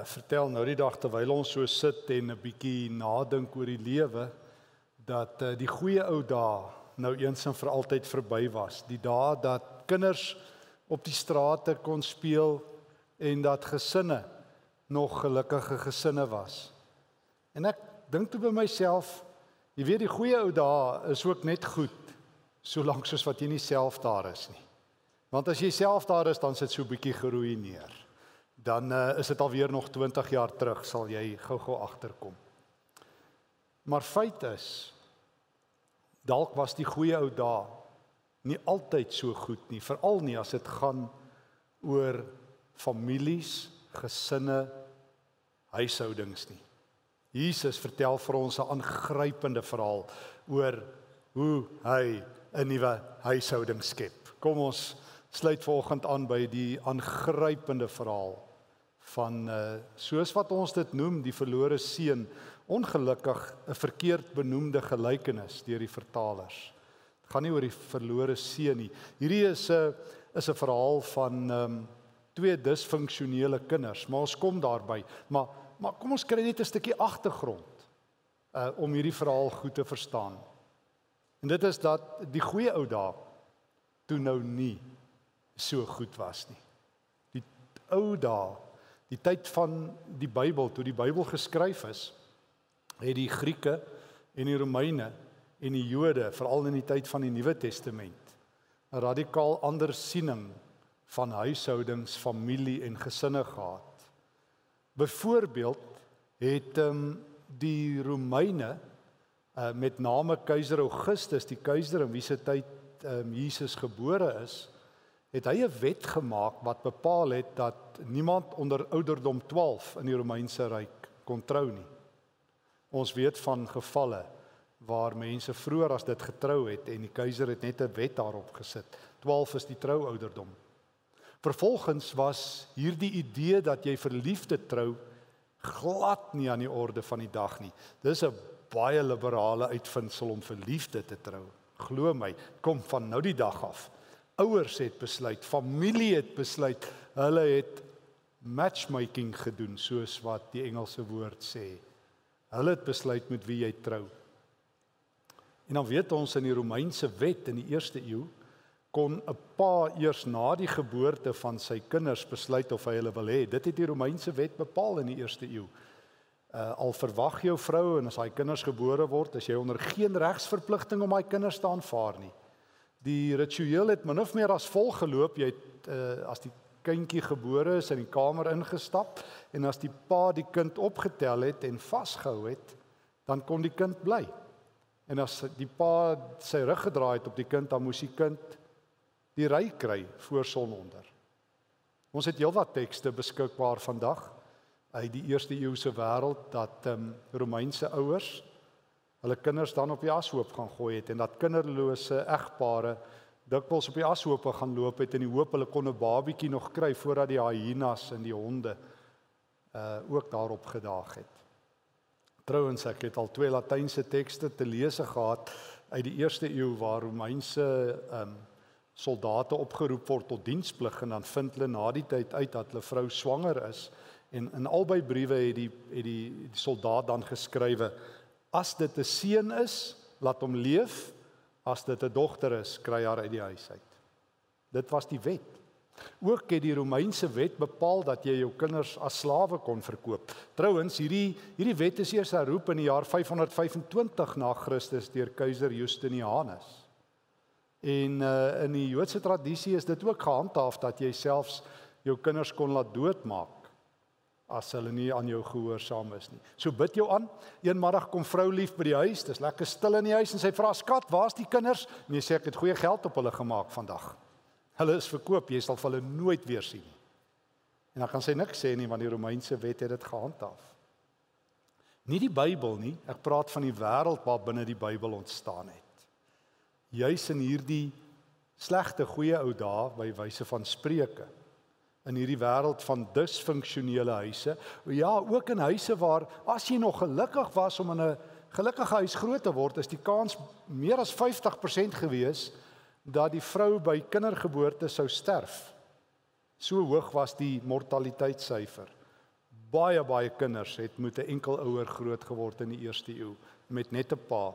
uh vertel nou die dag terwyl ons so sit en 'n bietjie nadink oor die lewe dat uh, die goeie ou dae nou eens en vir altyd verby was. Die dae dat kinders op die strate kon speel en dat gesinne nog gelukkige gesinne was. En ek dink toe by myself, jy weet die goeie ou dae is ook net goed solank soos wat jy nie self daar is nie. Want as jy self daar is, dan sit so 'n bietjie geruïneer. Dan uh, is dit alweer nog 20 jaar terug sal jy gou-gou agterkom. Maar feit is dalk was die goeie ou dae nie altyd so goed nie, veral nie as dit gaan oor families, gesinne, huishoudings nie. Jesus vertel vir ons 'n aangrypende verhaal oor hoe hy 'n nuwe huishouding skep. Kom ons sluit vanoggend aan by die aangrypende verhaal van uh soos wat ons dit noem die verlore seun ongelukkig 'n verkeerd benoemde gelykenis deur die vertalers. Dit gaan nie oor die verlore seun nie. Hierdie is 'n is 'n verhaal van um twee disfunksionele kinders, maar ons kom daarby. Maar maar kom ons kry net 'n stukkie agtergrond uh om hierdie verhaal goed te verstaan. En dit is dat die goeie ou dae toe nou nie so goed was nie. Die ou dae, die tyd van die Bybel, toe die Bybel geskryf is, het die Grieke en die Romeine en die Jode, veral in die tyd van die Nuwe Testament, 'n radikaal ander siening van huishoudings, familie en gesinne gehad. Byvoorbeeld het ehm um, die Romeine uh, met name keiser Augustus, die keiser in wie se tyd ehm um, Jesus gebore is, het hy 'n wet gemaak wat bepaal het dat niemand onder ouderdom 12 in die Romeinse ryk kon trou nie. Ons weet van gevalle waar mense vroeër as dit getrou het en die keiser het net 'n wet daarop gesit. 12 is die trououderdom. Vervolgens was hierdie idee dat jy verliefde trou glad nie aan die orde van die dag nie. Dis 'n baie liberale uitvinding om verliefde te trou. Glo my, kom van nou die dag af ouers het besluit, familie het besluit, hulle het matchmaking gedoen soos wat die Engelse woord sê. Hulle het besluit met wie jy trou. En dan weet ons in die Romeinse wet in die eerste eeu kon 'n pa eers na die geboorte van sy kinders besluit of hy hulle wil hê. Dit het die Romeinse wet bepaal in die eerste eeu. Uh, al verwag jou vrou en as hy kinders gebore word, as jy onder geen regsverpligting om hy kinders te aanvaar nie. Die ritueel het min of meer as volg geloop. Jy het uh, as die kindjie gebore is in die kamer ingestap en as die pa die kind opgetel het en vasgehou het, dan kon die kind bly. En as die pa sy rug gedraai het op die kind, dan moes die kind die ry kry voor sononder. Ons het heelwat tekste beskikbaar vandag uit die eerste eeuse wêreld dat ehm um, Romeinse ouers hulle kinders dan op die ashoop gaan gooi het en dat kinderlose egpare dikwels op die ashoope gaan loop het in die hoop hulle kon 'n babietjie nog kry voordat die hyenas en die honde uh ook daarop gedaag het. Trouwens ek het al twee latynse tekste te lees gehad uit die eerste eeu waar Romeinse um soldate opgeroep word tot diensplig en dan vind hulle na die tyd uit dat hulle vrou swanger is en in albei briewe het die het die, die soldaat dan geskrywe As dit 'n seun is, laat hom leef. As dit 'n dogter is, kry haar uit die huis uit. Dit was die wet. Ook het die Romeinse wet bepaal dat jy jou kinders as slawe kon verkoop. Trouwens, hierdie hierdie wet is eers herroep in die jaar 525 na Christus deur keiser Justinianus. En uh, in die Joodse tradisie is dit ook gehandhaaf dat jy selfs jou kinders kon laat doodmaak as hulle nie aan jou gehoorsaam is nie. So bid jou aan. Eenmiddag kom vrou lief by die huis. Dis lekker stil in die huis en sy vra: "Skat, waar's die kinders?" En jy sê: "Ek het goeie geld op hulle gemaak vandag. Hulle is verkoop. Jy sal hulle nooit weer sien nie." En dan kan sy niks sê nie want die Romeinse wet het dit gehandhaaf. Nie die Bybel nie. Ek praat van die wêreld waar binne die Bybel ontstaan het. Juis in hierdie slegte goeie ou dae by wyse van Spreuke in hierdie wêreld van disfunksionele huise. Ja, ook in huise waar as jy nog gelukkig was om in 'n gelukkige huis groot te word, is die kans meer as 50% gewees dat die vrou by kindergeboorte sou sterf. So hoog was die mortaliteitssyfer. baie baie kinders het met 'n enkel ouer groot geword in die eerste eeu met net 'n pa.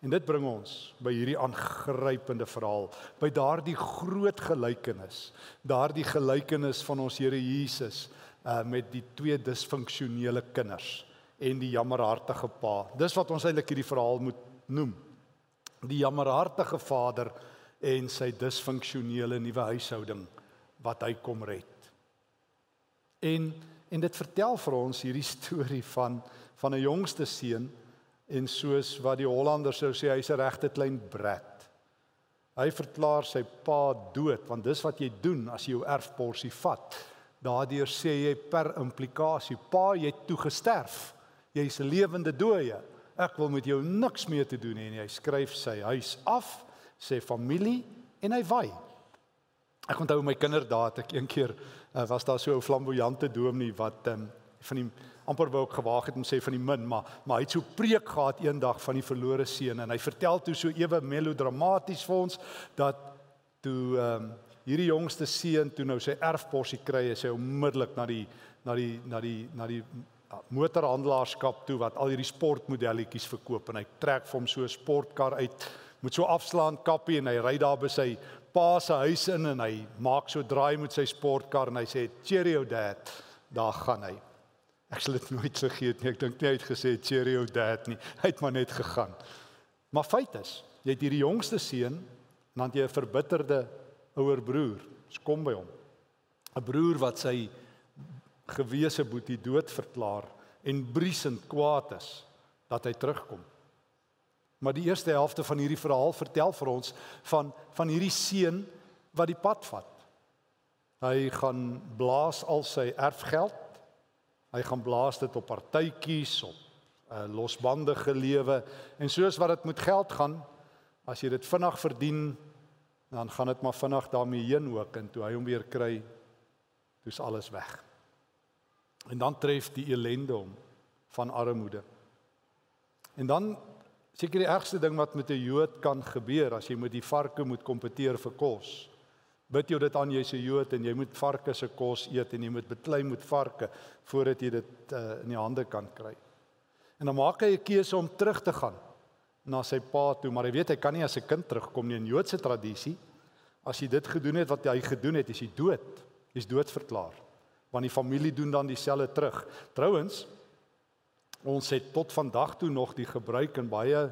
En dit bring ons by hierdie aangrypende verhaal, by daardie groot gelykenis, daardie gelykenis van ons Here Jesus uh met die twee disfunksionele kinders en die jammerhartige pa. Dis wat ons eintlik hierdie verhaal moet noem. Die jammerhartige vader en sy disfunksionele nuwe huishouding wat hy kom red. En en dit vertel vir ons hierdie storie van van 'n jongste seun en soos wat die Hollanders sou sê hy's 'n regte klein brat. Hy verklaar sy pa dood want dis wat jy doen as jy jou erfporsie vat. Daardeur sê jy per implikasie pa jy het toe gesterf. Jy's 'n lewende dooie. Ek wil met jou niks meer te doen hê nie. Hy skryf sy huis af, sê familie en hy wy. Ek onthou my kinderdae ek een keer uh, was daar so 'n flamboyante dominee wat um, van die amper wou ek gewaag het om sê van die min, maar maar hy het so preek gehad eendag van die verlore seun en hy vertel toe so ewe melodramaties vir ons dat toe ehm um, hierdie jongste seun toe nou sy erfporsie kry, hy sê onmiddellik na die na die na die na die motorhandelaarskap toe wat al hierdie sportmodelletjies verkoop en hy trek vir hom so 'n sportkar uit moet so afslaan kappie en hy ry daar by sy pa se huis in en hy maak so draai met sy sportkar en hy sê cheerio dad. Daar gaan hy ek sal dit nooit vergeet nie. Ek dink nie hy het gesê cheerio dad nie. Hy het maar net gegaan. Maar feit is jy het hierdie jongste seun en dan jy 'n verbitterde ouer broer. Kom by hom. 'n broer wat sy gewese boetie dood verklaar en briesend kwaad is dat hy terugkom. Maar die eerste helfte van hierdie verhaal vertel vir ons van van hierdie seun wat die pad vat. Hy gaan blaas al sy erfgeld. Hy gaan blaas dit op partytjies op 'n uh, eh, losbandige lewe en soos wat dit met geld gaan, as jy dit vinnig verdien, dan gaan dit maar vinnig daarmee heen ook en toe hy hom weer kry, toe's alles weg. En dan tref die elende hom van armoede. En dan Seker die ergste ding wat met 'n Jood kan gebeur as jy met die varke moet kompeteer vir kos. Bid jy dit aan jy's 'n Jood en jy moet varke se kos eet en jy moet beklei met varke voordat jy dit uh, in die hande kan kry. En dan maak hy 'n keuse om terug te gaan na sy pa toe, maar hy weet hy kan nie as 'n kind terugkom nie in Joodse tradisie. As jy dit gedoen het wat hy gedoen het, is jy dood. Jy's doodverklaar. Want die familie doen dan dieselfde terug. Trouwens, Ons het tot vandag toe nog die gebruik in baie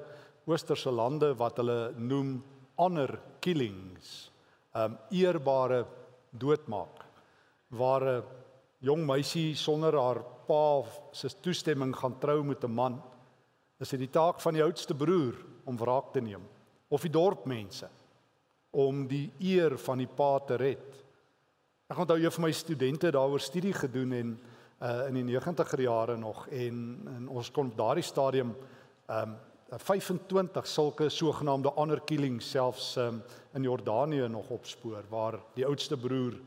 oosterse lande wat hulle noem honor killings. Um eerbare doodmaak waar 'n jong meisie sonder haar pa se toestemming gaan trou met 'n man. Is dit die taak van die oudste broer om wraak te neem of die dorpmense om die eer van die pa te red. Ek onthou jy vir my studente daaroor studie gedoen en uh in die 90er jare nog en, en ons kon op daardie stadium um 25 sulke sogenaamde honor killings selfs um in Jordanië nog opspoor waar die oudste broer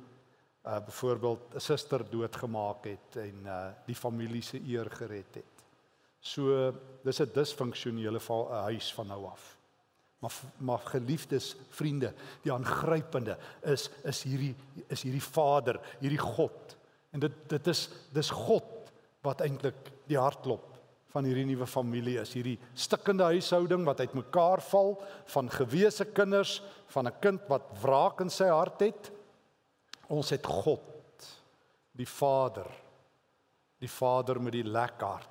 uh byvoorbeeld 'n suster doodgemaak het en uh die familie se eer gered het. So dis 'n disfunksionele huis van nou af. Maar maar geliefdes vriende, die aangrypende is is hierdie is hierdie Vader, hierdie God En dit dit is dis God wat eintlik die hartklop van hierdie nuwe familie is. Hierdie stikkende huishouding wat uitmekaar val van gewese kinders, van 'n kind wat wraak in sy hart het. Ons het God, die Vader. Die Vader met die lekker hart.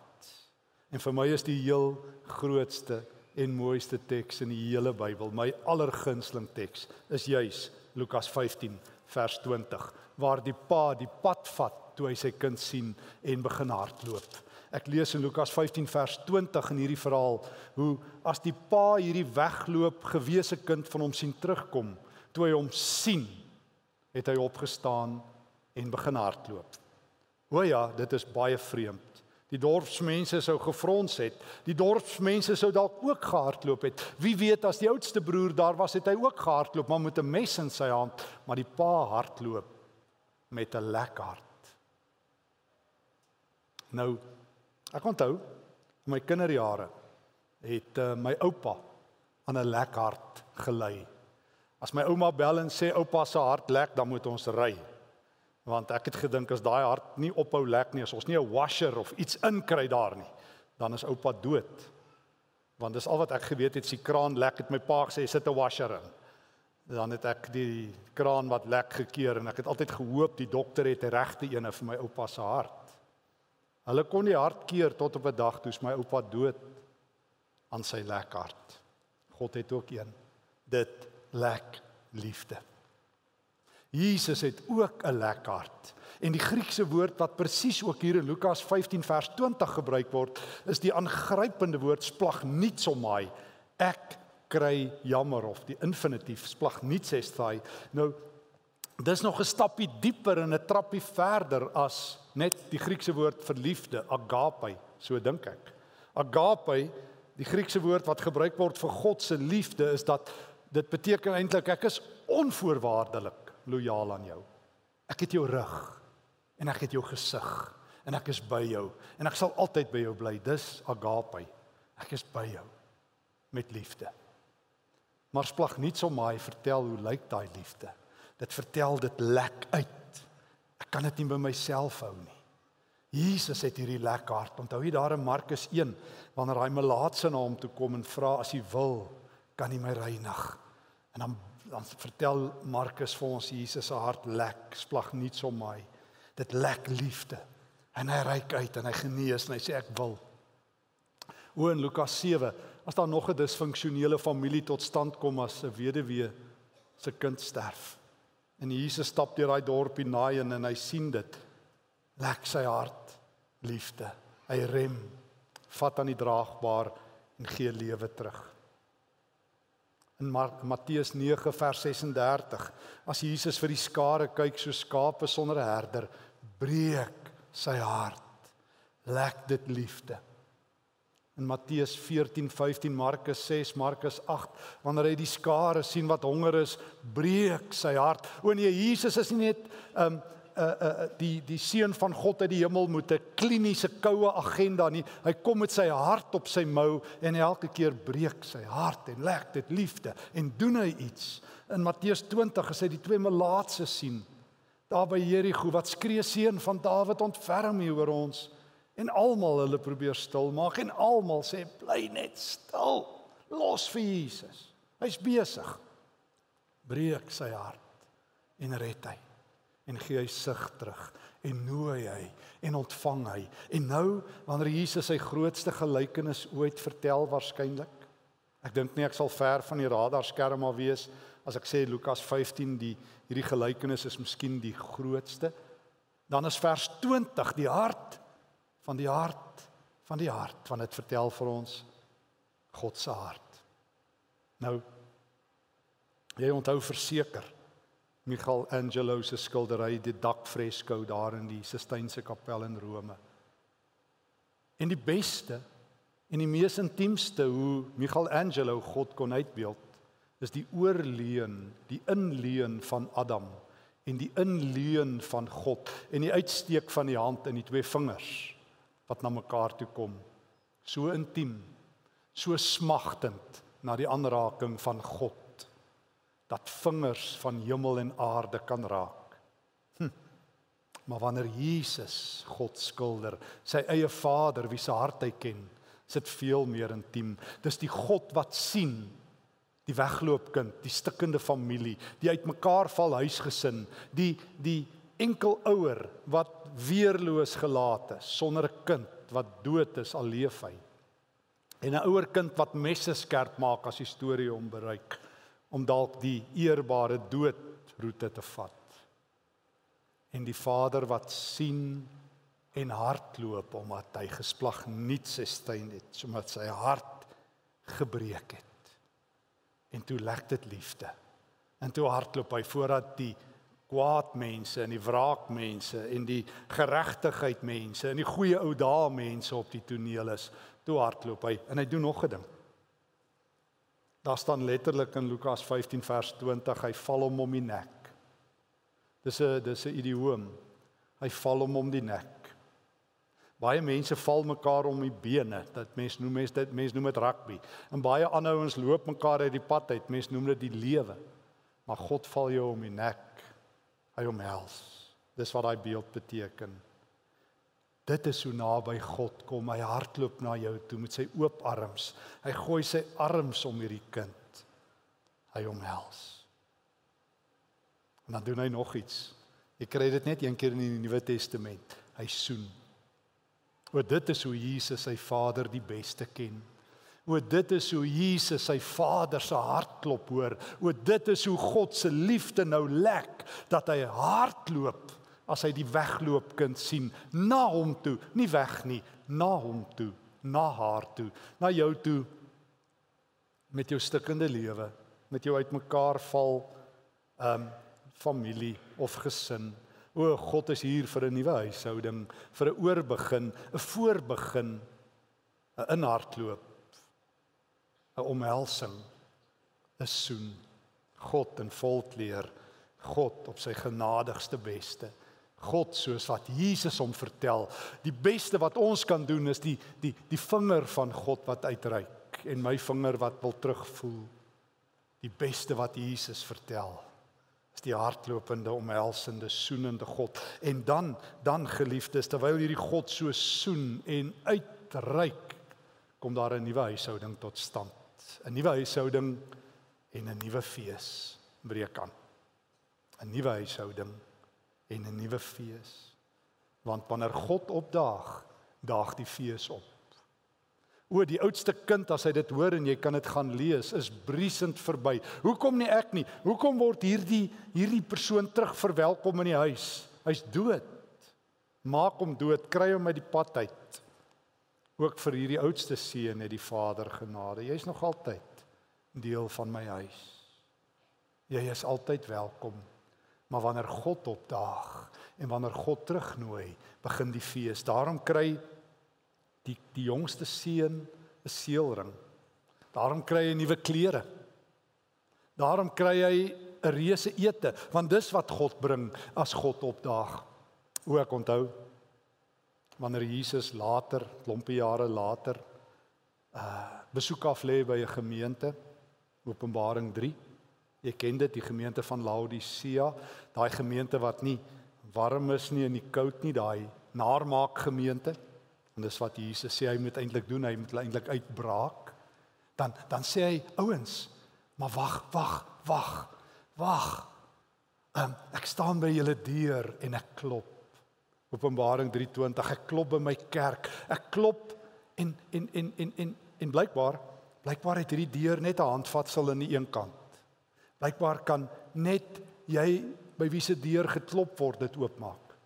En vir my is die heel grootste en mooiste teks in die hele Bybel, my allergunsteling teks, is juis Lukas 15 vers 20 waar die pa die pad vat toe hy sy kind sien en begin hardloop. Ek lees in Lukas 15 vers 20 in hierdie verhaal hoe as die pa hierdie wegloop gewese kind van hom sien terugkom, toe hy hom sien, het hy opgestaan en begin hardloop. O ja, dit is baie vreemd. Die dorpsmense sou gefrons het. Die dorpsmense sou dalk ook gehardloop het. Wie weet as die oudste broer daar was, het hy ook gehardloop, maar met 'n mes in sy hand, maar die pa hardloop met 'n lekker hart. Nou ek onthou in my kinderjare het uh, my oupa aan 'n lekker hart gelei. As my ouma bel en sê oupa se hart lek, dan moet ons ry. Want ek het gedink as daai hart nie ophou lek nie, as ons nie 'n washer of iets inkry daar nie, dan is oupa dood. Want dis al wat ek geweet het, as die kraan lek het my pa gesê sit 'n washer in. Dan het ek die kraan wat lek gekeer en ek het altyd gehoop die dokter het die regte ene vir my oupa se hart. Hulle kon die hart keer tot op 'n dag toe my oupa dood aan sy lek hart. God het ook een. Dit lek liefde. Jesus het ook 'n lek hart. En die Griekse woord wat presies ook hier in Lukas 15 vers 20 gebruik word, is die aangrypende woord splagnitsomai. Ek kry jammer of die infinitief splagnitsestai. Nou dis nog 'n stappie dieper en 'n trappie verder as net die Griekse woord vir liefde, agape, so dink ek. Agape, die Griekse woord wat gebruik word vir God se liefde is dat dit beteken eintlik ek is onvoorwaardelik lojaal aan jou. Ek het jou rug en ek het jou gesig en ek is by jou en ek sal altyd by jou bly. Dis agape. Ek is by jou met liefde. Maar splag nie so maar vertel hoe lyk daai liefde. Dit vertel dit lek uit. Ek kan dit nie by myself hou nie. Jesus het hierdie lekker hart. Onthou jy daar in Markus 1 wanneer hy melaatse na hom toe kom en vra as hy wil, kan hy my reinig. En dan dan vertel Markus vir ons Jesus se hart lek, splag nie so my. Dit lek liefde. En hy reik uit en hy genees en hy sê ek wil. O in Lukas 7, as daar nog 'n disfunksionele familie tot stand kom as 'n weduwee se kind sterf. En Jesus stap deur daai dorpie Nain en hy sien dit. Lek sy hart liefde. Hy rem, vat aan die draagbaar en gee lewe terug in Matteus 9 vers 36 as Jesus vir die skare kyk so skape sonder 'n herder breek sy hart lek dit liefde in Matteus 14 15 Markus 6 Markus 8 wanneer hy die skare sien wat honger is breek sy hart o nee Jesus is nie net um, uh uh die die seun van God uit die hemel moet 'n kliniese koue agenda nie. Hy kom met sy hart op sy mou en elke keer breek sy hart en lek dit liefde en doen hy iets. In Matteus 20 as hy die twee melaatse sien daar by Jerigo wat skree seun van Dawid ontferm hier oor ons en almal hulle probeer stil maak en almal sê bly net stil. Los vir Jesus. Hy's besig. Breek sy hart en red hy en gee hy sig terug en nooi hy en ontvang hy. En nou wanneer Jesus sy grootste gelykenis ooit vertel waarskynlik. Ek dink nie ek sal ver van die radarskerm af wees as ek sê Lukas 15 die hierdie gelykenis is miskien die grootste. Dan is vers 20 die hart van die hart van die hart want dit vertel vir ons God se hart. Nou jy onthou verseker Michelangelo se skildery die dakfresko daar in die Sistynse kapel in Rome. En die beste en die mees intiemste hoe Michelangelo God kon uitbeeld is die oorleun, die inleun van Adam en die inleun van God en die uitsteek van die hand en die twee vingers wat na mekaar toe kom. So intiem, so smagtend na die aanraking van God dat vingers van hemel en aarde kan raak. Hm. Maar wanneer Jesus God skilder, sy eie Vader wie se hart hy ken, is dit veel meer intiem. Dis die God wat sien die wegloopkind, die stikkende familie, die uitmekaar val huisgesin, die die enkel ouer wat weerloos gelaat is sonder 'n kind wat dood is al leef hy. En 'n ouer kind wat messe skerp maak as die storie hom bereik om dalk die eerbare doodroete te vat. En die Vader wat sien en hardloop omdat hy gesplag niets gestein het, sodat sy hart gebreek het. En toe lek dit liefde. En toe hardloop hy voordat die kwaad mense en die wraak mense en die geregtigheid mense en die goeie ou dae mense op die toneel is. Toe hardloop hy en hy doen nog 'n ding. Daar staan letterlik in Lukas 15 vers 20, hy val hom om die nek. Dis 'n dis 'n idioom. Hy val hom om die nek. Baie mense val mekaar om die bene. Dit mense noem mense dit mense noem dit rugby. En baie ander ouens loop mekaar uit die pad uit. Mense noem dit die lewe. Maar God val jou om die nek. Hy omhels. Dis wat daai beeld beteken. Dit is hoe naby God kom. Hy hardloop na jou toe met sy oop arms. Hy gooi sy arms om hierdie kind. Hy omhels. En dan doen hy nog iets. Jy kry dit net een keer in die Nuwe Testament. Hy soen. O dit is hoe Jesus sy Vader die beste ken. O dit is hoe Jesus sy Vader se hartklop hoor. O dit is hoe God se liefde nou lek dat hy hardloop as hy die wegloopkind sien na hom toe, nie weg nie, na hom toe, na haar toe, na jou toe met jou stikkende lewe, met jou uitmekaar val um familie of gesin. O God is hier vir 'n nuwe huishouding, vir 'n oorbegin, 'n voorbegin, 'n inhardloop 'n omhelsing, 'n soen. God in volkleer, God op sy genadigste beste. God soos wat Jesus hom vertel, die beste wat ons kan doen is die die die vinger van God wat uitreik en my vinger wat wil terugvoel. Die beste wat Jesus vertel is die hartlopende omhelsende soenende God. En dan dan geliefdes, terwyl hierdie God so soen en uitreik, kom daar 'n nuwe huishouding tot stand. 'n nuwe huishouding en 'n nuwe fees breek aan. 'n Nuwe huishouding en 'n nuwe fees. Want wanneer God opdaag, daag die fees op. O die oudste kind as hy dit hoor en jy kan dit gaan lees, is briesend verby. Hoekom nie ek nie? Hoekom word hierdie hierdie persoon terug verwelkom in die huis? Hy's dood. Maak hom dood, kry hom uit die pad uit. Ook vir hierdie oudste seun het die Vader genade. Jy's nog altyd deel van my huis. Jy is altyd welkom. Maar wanneer God opdaag en wanneer God terugnooi, begin die fees. Daarom kry die die jongste seun 'n seelring. Daarom kry hy nuwe klere. Daarom kry hy 'n reuse ete, want dis wat God bring as God opdaag. O ek onthou wanneer Jesus later, klompie jare later, uh besoek af lê by 'n gemeente, Openbaring 3. Jy ken dit, die gemeente van Laodicea, daai gemeente wat nie warm is nie en nie koud nie, daai naarmaak gemeente. En dis wat Jesus sê hy moet eintlik doen, hy moet eintlik uitbraak. Dan dan sê hy, ouens, maar wag, wag, wag. Wag. Um, ek staan by julle deur en ek klop. Openbaring 3:20 ek klop by my kerk. Ek klop en en en en en en blykbaar blykbaar het hierdie deur net 'n handvatsel aan die een kant. Blykbaar kan net jy by wie se deur geklop word dit oopmaak.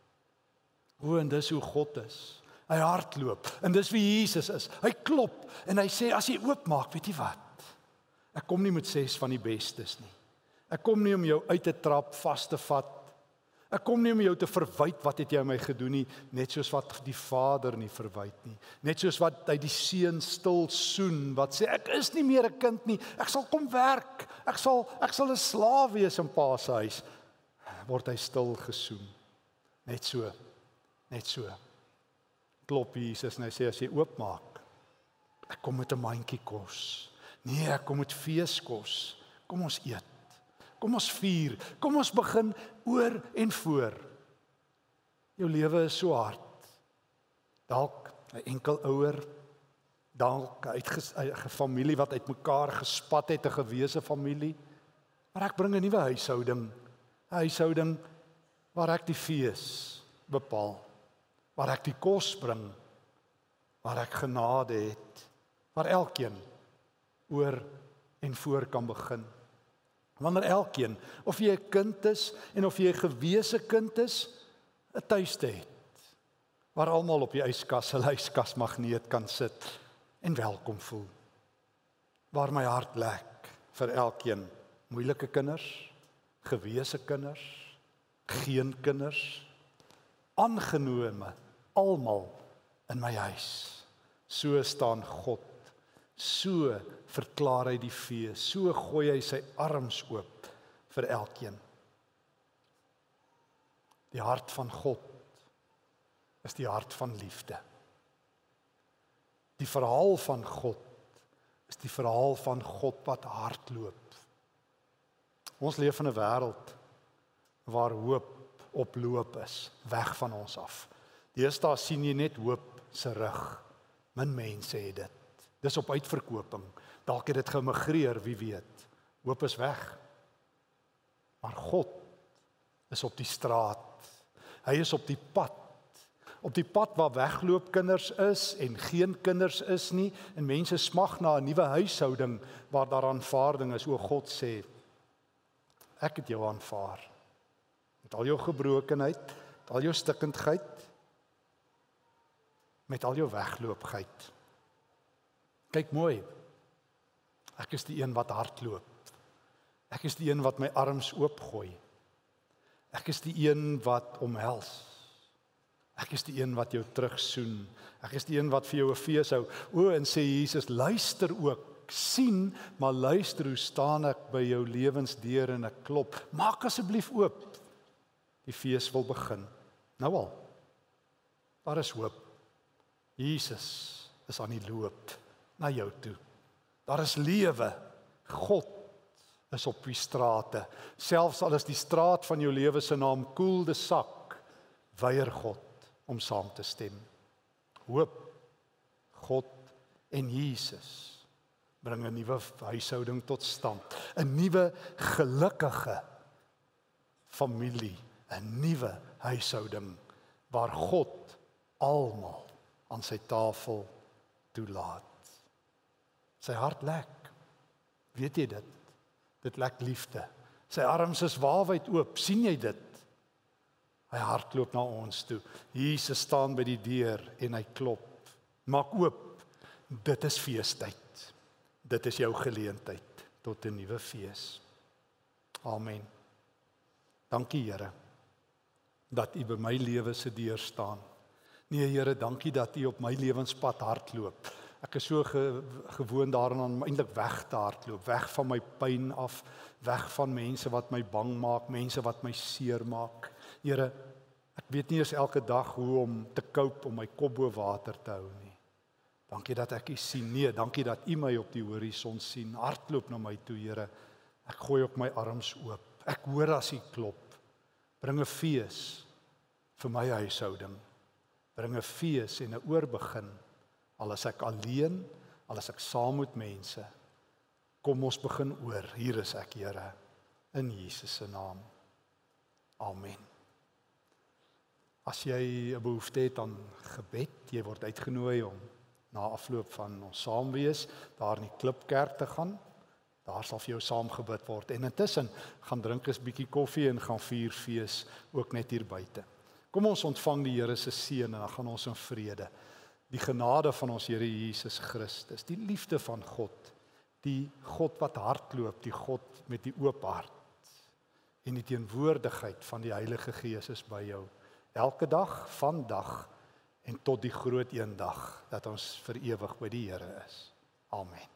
O en dis hoe God is. Hy hardloop en dis wie Jesus is. Hy klop en hy sê as jy oopmaak, weet jy wat? Ek kom nie met ses van die bestes nie. Ek kom nie om jou uit te trap, vas te vat Ek kom nie om jou te verwyd wat het jy my gedoen nie, net soos wat die Vader nie verwyd nie. Net soos wat hy die seun stil soen wat sê ek is nie meer 'n kind nie, ek sal kom werk. Ek sal ek sal 'n slaaf wees in Pa se huis. Word hy stil gesoen. Net so. Net so. Klop Jesus en hy sê as jy oopmaak, ek kom met 'n mandjie kos. Nee, ek kom met feeskos. Kom ons eet. Kom ons vier. Kom ons begin oor en voor. Jou lewe is so hard. Dalk 'n enkel ouer, dalk 'n familie wat uitmekaar gespat het, 'n gewese familie. Maar ek bring 'n nuwe huishouding. 'n Huishouding waar ek die fees bepaal. Waar ek die kos bring. Waar ek genade het. Waar elkeen oor en voor kan begin. Wanneer elkeen, of jy 'n kind is en of jy 'n gewese kind is, 'n tuiste het waar almal op die yskas, hulle yskas magneet kan sit en welkom voel. Waar my hart lek vir elkeen, moeilike kinders, gewese kinders, geen kinders, aangenome, almal in my huis. So staan God So verklaar hy die fees. So gooi hy sy arms oop vir elkeen. Die hart van God is die hart van liefde. Die verhaal van God is die verhaal van God wat hardloop. Ons leef in 'n wêreld waar hoop oploop is, weg van ons af. Deesdae sien jy net hoop se rug. Min mense het dit. Dis op uitverkoping. Dalk het dit gemigreer, wie weet. Hoop is weg. Maar God is op die straat. Hy is op die pad. Op die pad waar wegloop kinders is en geen kinders is nie en mense smag na 'n nuwe huishouding waar daar aanvaarding is. O God sê ek het jou aanvaar. Met al jou gebrokenheid, met al jou stikkindheid, met al jou wegloopgheid. Kyk mooi. Ek is die een wat hardloop. Ek is die een wat my arms oopgooi. Ek is die een wat omhels. Ek is die een wat jou terugsoen. Ek is die een wat vir jou 'n fees hou. O en sê Jesus, luister ook. sien, maar luister hoe staan ek by jou lewensdeur en ek klop. Maak asseblief oop. Die fees wil begin. Nou al. Daar is hoop. Jesus is aan die loop na jou toe. Daar is lewe. God is op die strate. Selfs al is die straat van jou lewe se naam Koelde Sak, weier God om saam te stem. Hoop God en Jesus bring 'n nuwe huishouding tot stand, 'n nuwe gelukkige familie, 'n nuwe huishouding waar God almal aan sy tafel toelaat. Sy hart lek. Weet jy dit? Dit lek liefde. Sy arms is waawyd oop. sien jy dit? Hy hardloop na ons toe. Jesus staan by die deur en hy klop. Maak oop. Dit is feestyd. Dit is jou geleentheid tot 'n nuwe fees. Amen. Dankie Here dat U by my lewe se deur staan. Nee Here, dankie dat U op my lewenspad hardloop. Ek is so ge, gewoond daaraan om eintlik weg te hardloop, weg van my pyn af, weg van mense wat my bang maak, mense wat my seer maak. Here, ek weet nie eens elke dag hoe om te cope om my kop bo water te hou nie. Dankie dat ek U sien. Nee, dankie dat U my op die horison sien. Hardloop na my toe, Here. Ek gooi op my arms oop. Ek hoor as U klop. Bring 'n fees vir my huishouding. Bring 'n fees en 'n oorbegin al is ek alleen, al is ek saam met mense. Kom ons begin oor. Hier is ek, Here, in Jesus se naam. Amen. As jy 'n behoefte het aan gebed, jy word uitgenooi om na afloop van ons saamwees daar in die klipkerk te gaan. Daar sal vir jou saam gebid word en intussen gaan drink 'n bietjie koffie en gaan vier fees ook net hier buite. Kom ons ontvang die Here se seën en dan gaan ons in vrede die genade van ons Here Jesus Christus, die liefde van God, die God wat hardloop, die God met die oop hart en die teenwoordigheid van die Heilige Gees is by jou elke dag, vandag en tot die groot eendag dat ons vir ewig by die Here is. Amen.